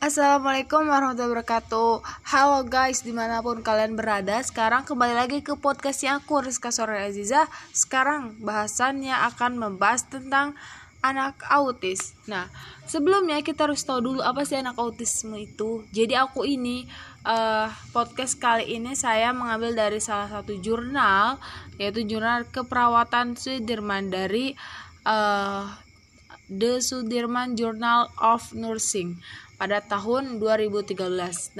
Assalamualaikum warahmatullahi wabarakatuh. Halo guys di mana pun kalian berada Sekarang kembali lagi ke podcastnya aku Rizka Sore Aziza. Sekarang bahasannya akan membahas tentang anak autis. Nah sebelumnya kita harus tahu dulu apa sih anak autisme itu. Jadi aku ini uh, podcast kali ini saya mengambil dari salah satu jurnal Yaitu jurnal keperawatan Sudirman dari uh, The Sudirman Journal of Nursing pada tahun 2013.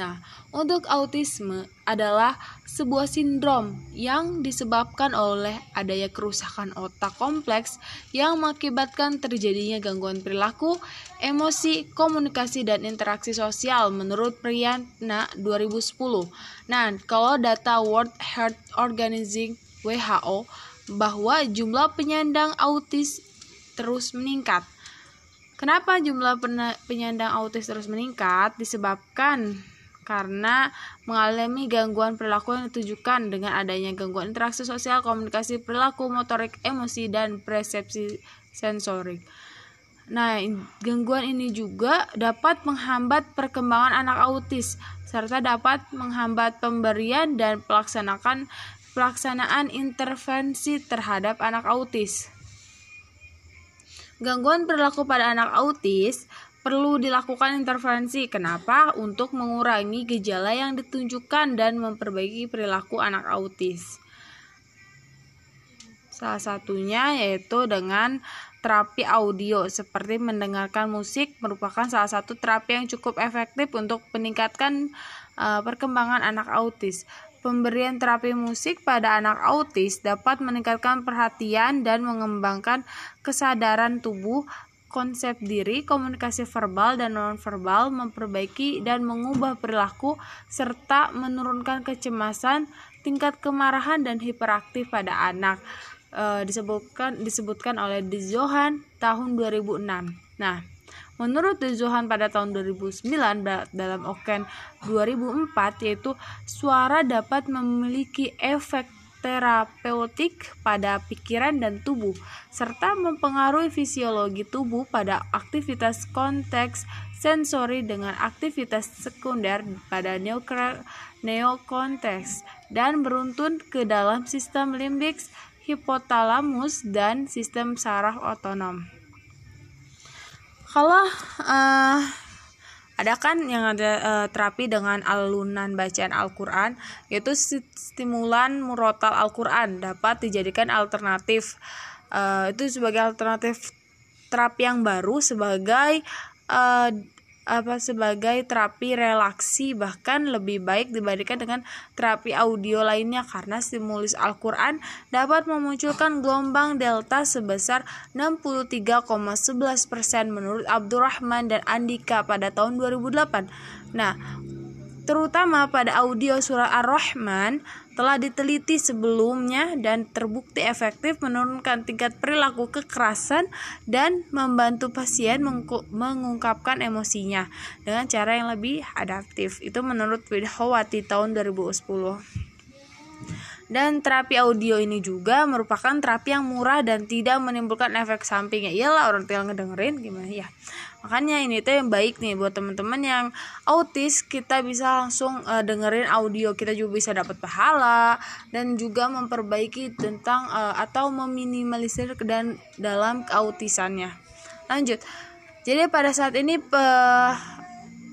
Nah, untuk autisme adalah sebuah sindrom yang disebabkan oleh adanya kerusakan otak kompleks yang mengakibatkan terjadinya gangguan perilaku, emosi, komunikasi dan interaksi sosial menurut Priyana 2010. Nah, kalau data World Health Organization WHO bahwa jumlah penyandang autis terus meningkat. Kenapa jumlah penyandang autis terus meningkat? Disebabkan karena mengalami gangguan perilaku yang ditujukan dengan adanya gangguan interaksi sosial, komunikasi perilaku, motorik, emosi, dan persepsi sensorik. Nah, gangguan ini juga dapat menghambat perkembangan anak autis serta dapat menghambat pemberian dan pelaksanaan pelaksanaan intervensi terhadap anak autis. Gangguan perilaku pada anak autis perlu dilakukan intervensi. Kenapa? Untuk mengurangi gejala yang ditunjukkan dan memperbaiki perilaku anak autis. Salah satunya yaitu dengan terapi audio seperti mendengarkan musik merupakan salah satu terapi yang cukup efektif untuk meningkatkan uh, perkembangan anak autis. Pemberian terapi musik pada anak autis dapat meningkatkan perhatian dan mengembangkan kesadaran tubuh, konsep diri, komunikasi verbal dan nonverbal, memperbaiki dan mengubah perilaku, serta menurunkan kecemasan, tingkat kemarahan dan hiperaktif pada anak. E, disebutkan disebutkan oleh De Johan tahun 2006. Nah, Menurut Zohan pada tahun 2009 dalam Oken 2004 yaitu suara dapat memiliki efek terapeutik pada pikiran dan tubuh serta mempengaruhi fisiologi tubuh pada aktivitas konteks sensori dengan aktivitas sekunder pada neokonteks dan beruntun ke dalam sistem limbik, hipotalamus dan sistem saraf otonom kalau uh, ada kan yang ada uh, terapi dengan alunan bacaan Al-Qur'an yaitu stimulan murotal Al-Qur'an dapat dijadikan alternatif. Uh, itu sebagai alternatif terapi yang baru sebagai apa sebagai terapi relaksi bahkan lebih baik dibandingkan dengan terapi audio lainnya karena stimulus Al-Qur'an dapat memunculkan gelombang delta sebesar 63,11% menurut Abdurrahman dan Andika pada tahun 2008. Nah, terutama pada audio surah Ar-Rahman telah diteliti sebelumnya dan terbukti efektif menurunkan tingkat perilaku kekerasan dan membantu pasien mengungkapkan emosinya dengan cara yang lebih adaptif. Itu menurut Widhawati tahun 2010. Dan terapi audio ini juga merupakan terapi yang murah dan tidak menimbulkan efek samping. Ya iyalah orang tinggal ngedengerin gimana ya. Makanya ini tuh yang baik nih buat teman-teman yang autis kita bisa langsung uh, dengerin audio, kita juga bisa dapat pahala dan juga memperbaiki tentang uh, atau meminimalisir dan dalam keautisannya. Lanjut. Jadi pada saat ini uh,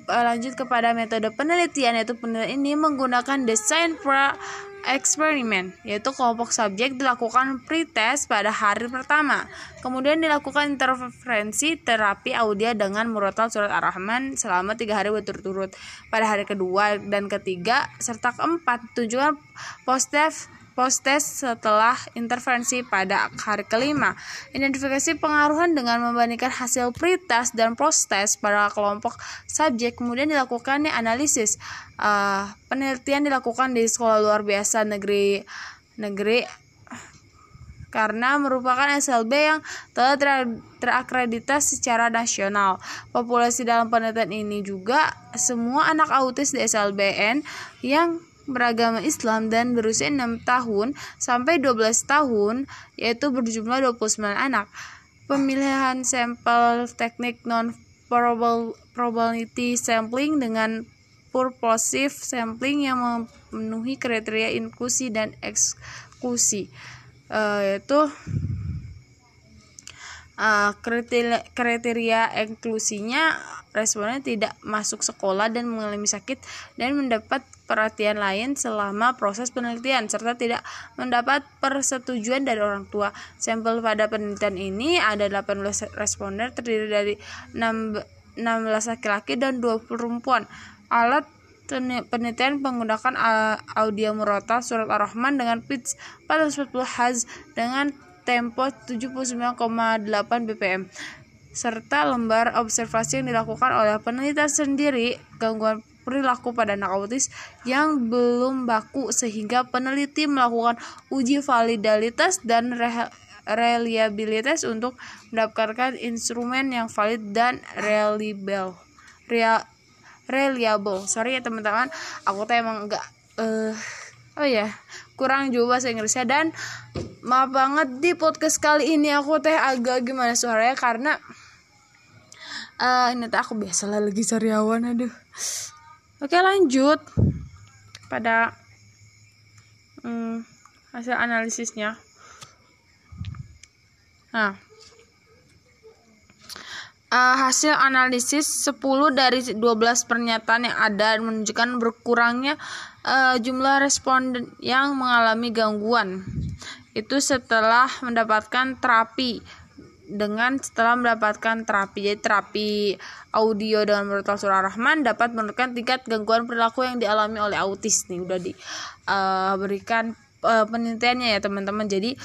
lanjut kepada metode penelitian yaitu penelitian ini menggunakan desain pra eksperimen, yaitu kelompok subjek dilakukan pretest pada hari pertama. Kemudian dilakukan interferensi terapi audio dengan murotal surat ar-Rahman selama tiga hari berturut-turut. Pada hari kedua dan ketiga serta keempat, tujuan post-test post-test setelah intervensi pada hari kelima. Identifikasi pengaruhan dengan membandingkan hasil pretest dan post-test pada kelompok subjek kemudian dilakukannya analisis. Uh, penelitian dilakukan di sekolah luar biasa negeri negeri karena merupakan SLB yang telah ter terakreditasi secara nasional. Populasi dalam penelitian ini juga semua anak autis di SLBN yang beragama Islam dan berusia 6 tahun sampai 12 tahun yaitu berjumlah 29 anak. Pemilihan sampel teknik non probability sampling dengan purposive sampling yang memenuhi kriteria inklusi dan eksklusi uh, yaitu uh, kriteria, kriteria inklusinya responnya tidak masuk sekolah dan mengalami sakit dan mendapat perhatian lain selama proses penelitian serta tidak mendapat persetujuan dari orang tua. Sampel pada penelitian ini ada 18 responden terdiri dari 6, 16 laki-laki dan 20 perempuan. Alat penelitian menggunakan audio murotal surat ar-Rahman dengan pitch 440 Hz dengan tempo 79,8 bpm serta lembar observasi yang dilakukan oleh peneliti sendiri gangguan perilaku pada anak autis yang belum baku sehingga peneliti melakukan uji validalitas dan reliabilitas untuk mendapatkan instrumen yang valid dan reliable. Real reliable. Sorry ya teman-teman. Aku tuh emang enggak uh, oh ya kurang juga bahasa Inggrisnya. Dan maaf banget di podcast kali ini aku teh agak gimana suaranya karena uh, ini tuh aku biasa lagi sariawan aduh. Oke lanjut. Pada hmm, hasil analisisnya. Nah. Uh, hasil analisis 10 dari 12 pernyataan yang ada menunjukkan berkurangnya uh, jumlah responden yang mengalami gangguan. Itu setelah mendapatkan terapi dengan setelah mendapatkan terapi jadi terapi audio dengan brutal surah rahman dapat menurunkan tingkat gangguan perilaku yang dialami oleh autis nih. Udah diberikan uh, uh, penelitiannya ya teman-teman. Jadi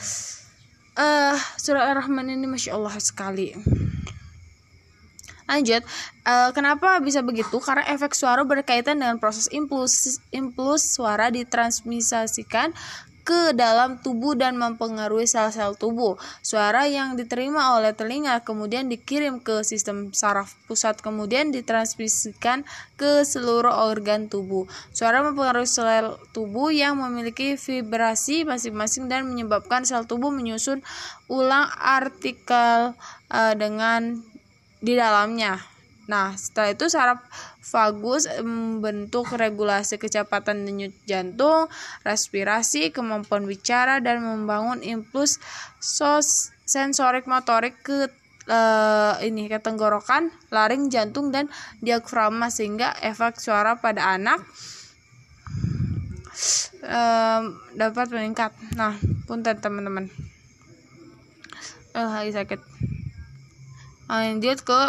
uh, surah rahman ini masya allah sekali. Lanjut uh, kenapa bisa begitu? Karena efek suara berkaitan dengan proses impuls impuls suara ditransmisikan ke dalam tubuh dan mempengaruhi sel-sel tubuh. Suara yang diterima oleh telinga kemudian dikirim ke sistem saraf pusat kemudian ditransmisikan ke seluruh organ tubuh. Suara mempengaruhi sel tubuh yang memiliki vibrasi masing-masing dan menyebabkan sel tubuh menyusun ulang artikel uh, dengan di dalamnya. Nah, setelah itu saraf vagus membentuk regulasi kecepatan denyut jantung, respirasi, kemampuan bicara dan membangun impuls sensorik motorik ke uh, ini ke tenggorokan, laring, jantung dan diafragma sehingga efek suara pada anak um, dapat meningkat. Nah, punten teman-teman. Eh, uh, sakit. Lanjut ke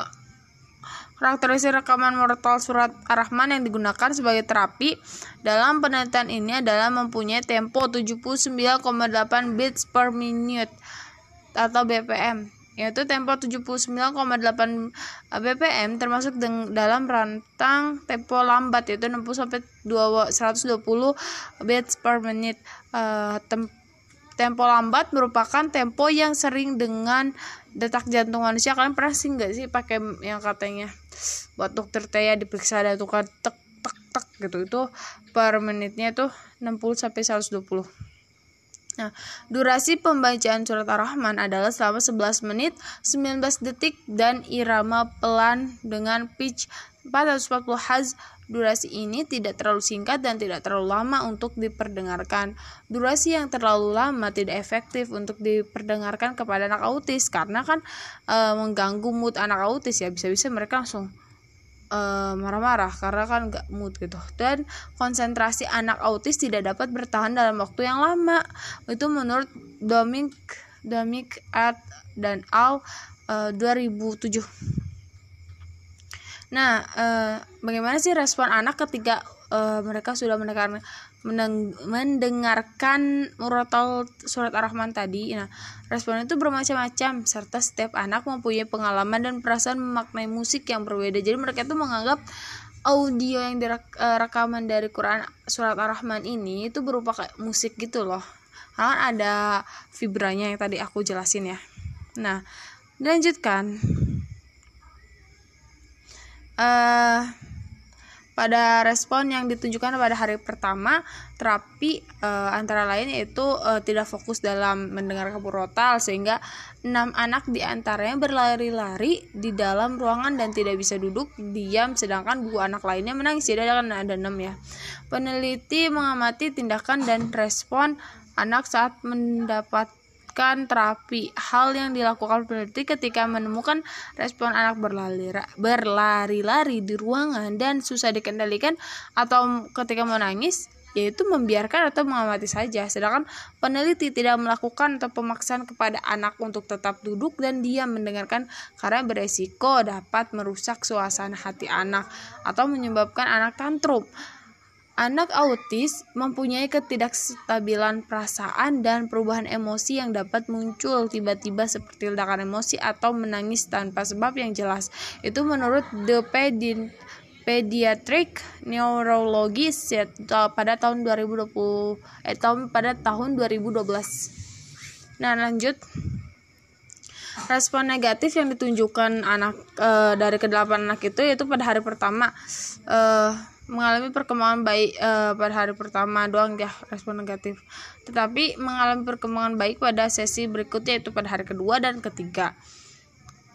Karakteristik rekaman mortal surat Ar-Rahman yang digunakan sebagai terapi dalam penelitian ini adalah mempunyai tempo 79,8 beats per minute atau BPM yaitu tempo 79,8 BPM termasuk dalam rentang tempo lambat yaitu 60 sampai 120 beats per minute uh, tem tempo lambat merupakan tempo yang sering dengan detak jantung manusia. Kalian pernah sih nggak sih pakai yang katanya buat dokter Tia diperiksa ada tukar tek tek tek gitu. Itu per menitnya tuh 60 sampai 120 Nah, durasi pembacaan surat Ar-Rahman adalah selama 11 menit, 19 detik dan irama pelan dengan pitch 440 Hz Durasi ini tidak terlalu singkat dan tidak terlalu lama untuk diperdengarkan. Durasi yang terlalu lama tidak efektif untuk diperdengarkan kepada anak autis karena kan e, mengganggu mood anak autis ya bisa-bisa mereka langsung marah marah-marah karena kan gak mood gitu. Dan konsentrasi anak autis tidak dapat bertahan dalam waktu yang lama. Itu menurut Dominic Dominic at dan Al e, 2007 Nah, eh, bagaimana sih respon anak ketika eh, mereka sudah mendengarkan mendengarkan murotal surat ar-Rahman tadi. Nah, respon itu bermacam-macam serta setiap anak mempunyai pengalaman dan perasaan memaknai musik yang berbeda. Jadi mereka itu menganggap audio yang direkaman eh, dari Quran surat ar-Rahman ini itu berupa kayak musik gitu loh. Kan ada vibranya yang tadi aku jelasin ya. Nah, lanjutkan uh, pada respon yang ditunjukkan pada hari pertama terapi e, antara lain yaitu e, tidak fokus dalam mendengar rotal sehingga enam anak di antaranya berlari-lari di dalam ruangan dan tidak bisa duduk diam sedangkan dua anak lainnya menangis. Jadi ada ada enam ya. Peneliti mengamati tindakan dan respon anak saat mendapat melakukan terapi. Hal yang dilakukan peneliti ketika menemukan respon anak berlari-lari di ruangan dan susah dikendalikan atau ketika menangis yaitu membiarkan atau mengamati saja. Sedangkan peneliti tidak melakukan atau pemaksaan kepada anak untuk tetap duduk dan diam mendengarkan karena beresiko dapat merusak suasana hati anak atau menyebabkan anak tantrum. Anak autis mempunyai ketidakstabilan perasaan dan perubahan emosi yang dapat muncul tiba-tiba seperti ledakan emosi atau menangis tanpa sebab yang jelas. Itu menurut The Pedi Pediatric Neurologist pada tahun 2020 eh tahun pada tahun 2012. Nah, lanjut respon negatif yang ditunjukkan anak e, dari kedelapan anak itu yaitu pada hari pertama e, mengalami perkembangan baik e, pada hari pertama doang ya respon negatif tetapi mengalami perkembangan baik pada sesi berikutnya yaitu pada hari kedua dan ketiga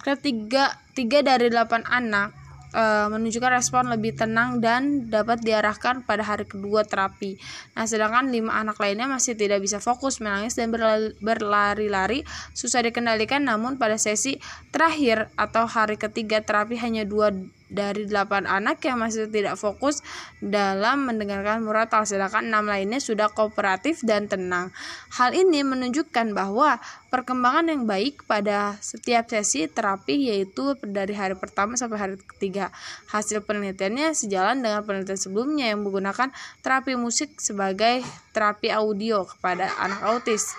ketiga tiga dari delapan anak e, menunjukkan respon lebih tenang dan dapat diarahkan pada hari kedua terapi. Nah, sedangkan lima anak lainnya masih tidak bisa fokus, menangis dan berlari-lari, susah dikendalikan. Namun pada sesi terakhir atau hari ketiga terapi hanya dua dari 8 anak yang masih tidak fokus dalam mendengarkan muratal sedangkan enam lainnya sudah kooperatif dan tenang. Hal ini menunjukkan bahwa perkembangan yang baik pada setiap sesi terapi yaitu dari hari pertama sampai hari ketiga. Hasil penelitiannya sejalan dengan penelitian sebelumnya yang menggunakan terapi musik sebagai terapi audio kepada anak autis.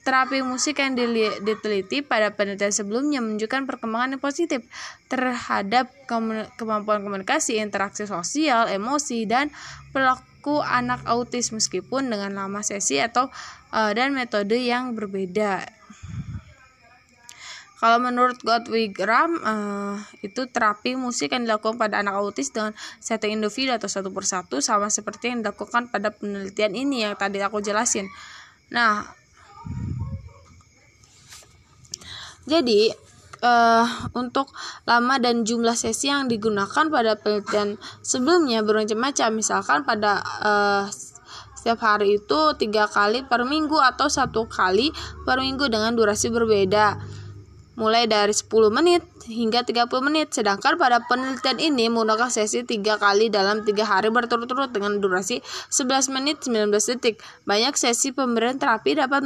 Terapi musik yang diteliti pada penelitian sebelumnya menunjukkan perkembangan yang positif terhadap kemampuan komunikasi, interaksi sosial, emosi, dan perilaku anak autis meskipun dengan lama sesi atau uh, dan metode yang berbeda. Kalau menurut Godwig Ram, uh, itu terapi musik yang dilakukan pada anak autis dengan setting individu atau satu persatu sama seperti yang dilakukan pada penelitian ini yang tadi aku jelasin. Nah, jadi uh, untuk lama dan jumlah sesi yang digunakan pada penelitian sebelumnya bermacam-macam misalkan pada uh, setiap hari itu tiga kali per minggu atau satu kali per minggu dengan durasi berbeda mulai dari 10 menit hingga 30 menit. Sedangkan pada penelitian ini menggunakan sesi 3 kali dalam 3 hari berturut-turut dengan durasi 11 menit 19 detik. Banyak sesi pemberian terapi dapat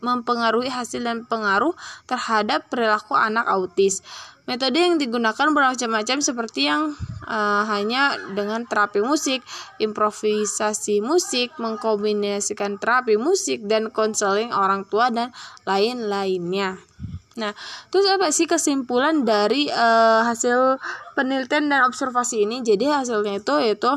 mempengaruhi, hasil dan pengaruh terhadap perilaku anak autis. Metode yang digunakan bermacam-macam seperti yang uh, hanya dengan terapi musik, improvisasi musik, mengkombinasikan terapi musik dan konseling orang tua dan lain-lainnya. Nah, terus apa sih kesimpulan dari uh, hasil penelitian dan observasi ini? Jadi hasilnya itu yaitu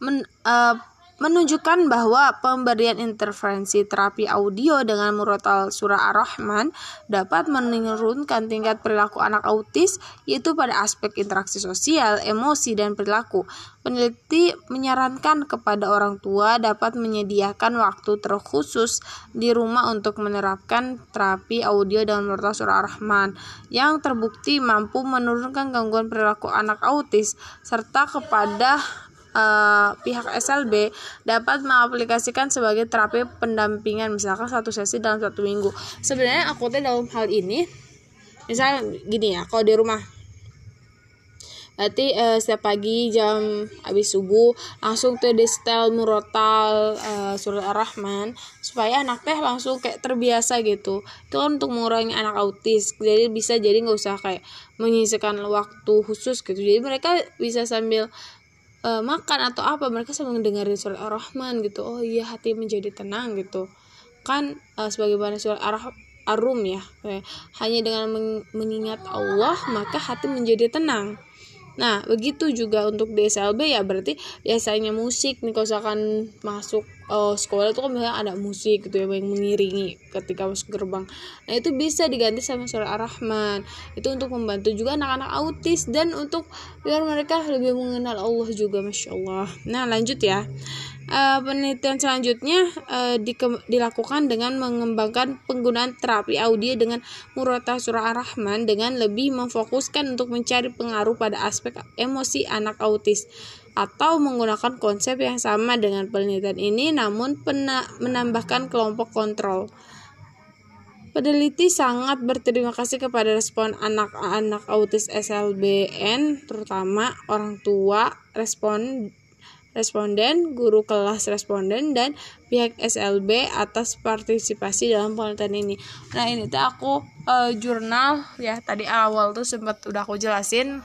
men, uh, menunjukkan bahwa pemberian intervensi terapi audio dengan murotal surah Ar-Rahman dapat menurunkan tingkat perilaku anak autis yaitu pada aspek interaksi sosial, emosi, dan perilaku. Peneliti menyarankan kepada orang tua dapat menyediakan waktu terkhusus di rumah untuk menerapkan terapi audio dengan murotal surah Ar-Rahman yang terbukti mampu menurunkan gangguan perilaku anak autis serta kepada uh, pihak SLB dapat mengaplikasikan sebagai terapi pendampingan misalkan satu sesi dalam satu minggu. Sebenarnya aku teh dalam hal ini misal gini ya kalau di rumah. Berarti uh, setiap pagi jam habis subuh langsung tuh di setel murotal uh, surat ar-rahman supaya anak teh langsung kayak terbiasa gitu. Itu kan untuk mengurangi anak autis. Jadi bisa jadi nggak usah kayak menyisihkan waktu khusus gitu. Jadi mereka bisa sambil uh, makan atau apa mereka sambil dengerin surat ar-rahman gitu. Oh iya hati menjadi tenang gitu. Kan uh, sebagaimana surat ar arum ya. Hanya dengan mengingat Allah maka hati menjadi tenang Nah, begitu juga untuk di SLB ya berarti biasanya musik nih kalau misalkan masuk uh, sekolah itu kan biasanya ada musik gitu ya yang mengiringi ketika masuk gerbang. Nah, itu bisa diganti sama surah Ar-Rahman. Itu untuk membantu juga anak-anak autis dan untuk biar mereka lebih mengenal Allah juga, Masya Allah. Nah, lanjut ya uh, penelitian selanjutnya uh, di, dilakukan dengan mengembangkan penggunaan terapi audio dengan murata surah ar-Rahman dengan lebih memfokuskan untuk mencari pengaruh pada aspek emosi anak autis atau menggunakan konsep yang sama dengan penelitian ini namun pena, menambahkan kelompok kontrol. Peneliti sangat berterima kasih kepada respon anak-anak autis SLBN, terutama orang tua, respon responden, guru kelas responden, dan pihak SLB atas partisipasi dalam penelitian ini. Nah ini tuh aku uh, jurnal ya tadi awal tuh sempat udah aku jelasin.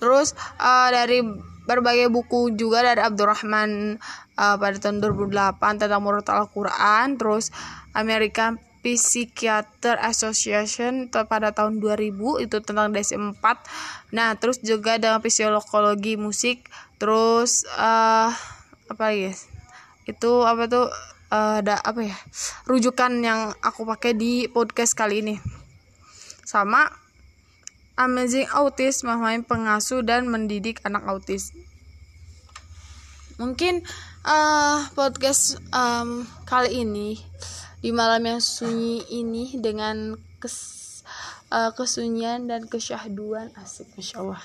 Terus uh, dari berbagai buku juga dari Abdurrahman uh, pada tahun 2008 tentang murid Al-Quran, terus American Psychiater Association pada tahun 2000 itu tentang DSM-4. Nah, terus juga dengan fisiologi musik terus uh, apa ya? Itu apa tuh uh, apa ya? Rujukan yang aku pakai di podcast kali ini. Sama Amazing Autis memahami pengasuh dan mendidik anak autis. Mungkin uh, podcast um, kali ini di malam yang sunyi ini dengan kes uh, kesunyian dan kesyahduan. Asik masya Allah.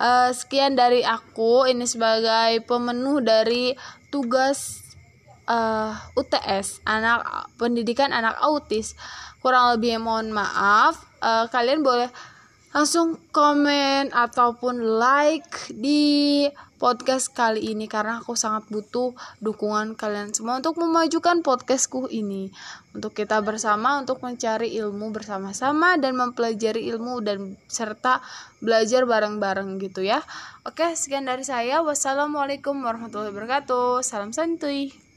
Uh, sekian dari aku. Ini sebagai pemenuh dari tugas uh, eh, UTS anak pendidikan anak autis. Kurang lebih mohon maaf. Uh, kalian boleh langsung komen ataupun like di podcast kali ini karena aku sangat butuh dukungan kalian semua untuk memajukan podcastku ini. Untuk kita bersama untuk mencari ilmu bersama-sama dan mempelajari ilmu dan serta belajar bareng-bareng gitu ya. Oke sekian dari saya. Wassalamualaikum warahmatullahi wabarakatuh. Salam santuy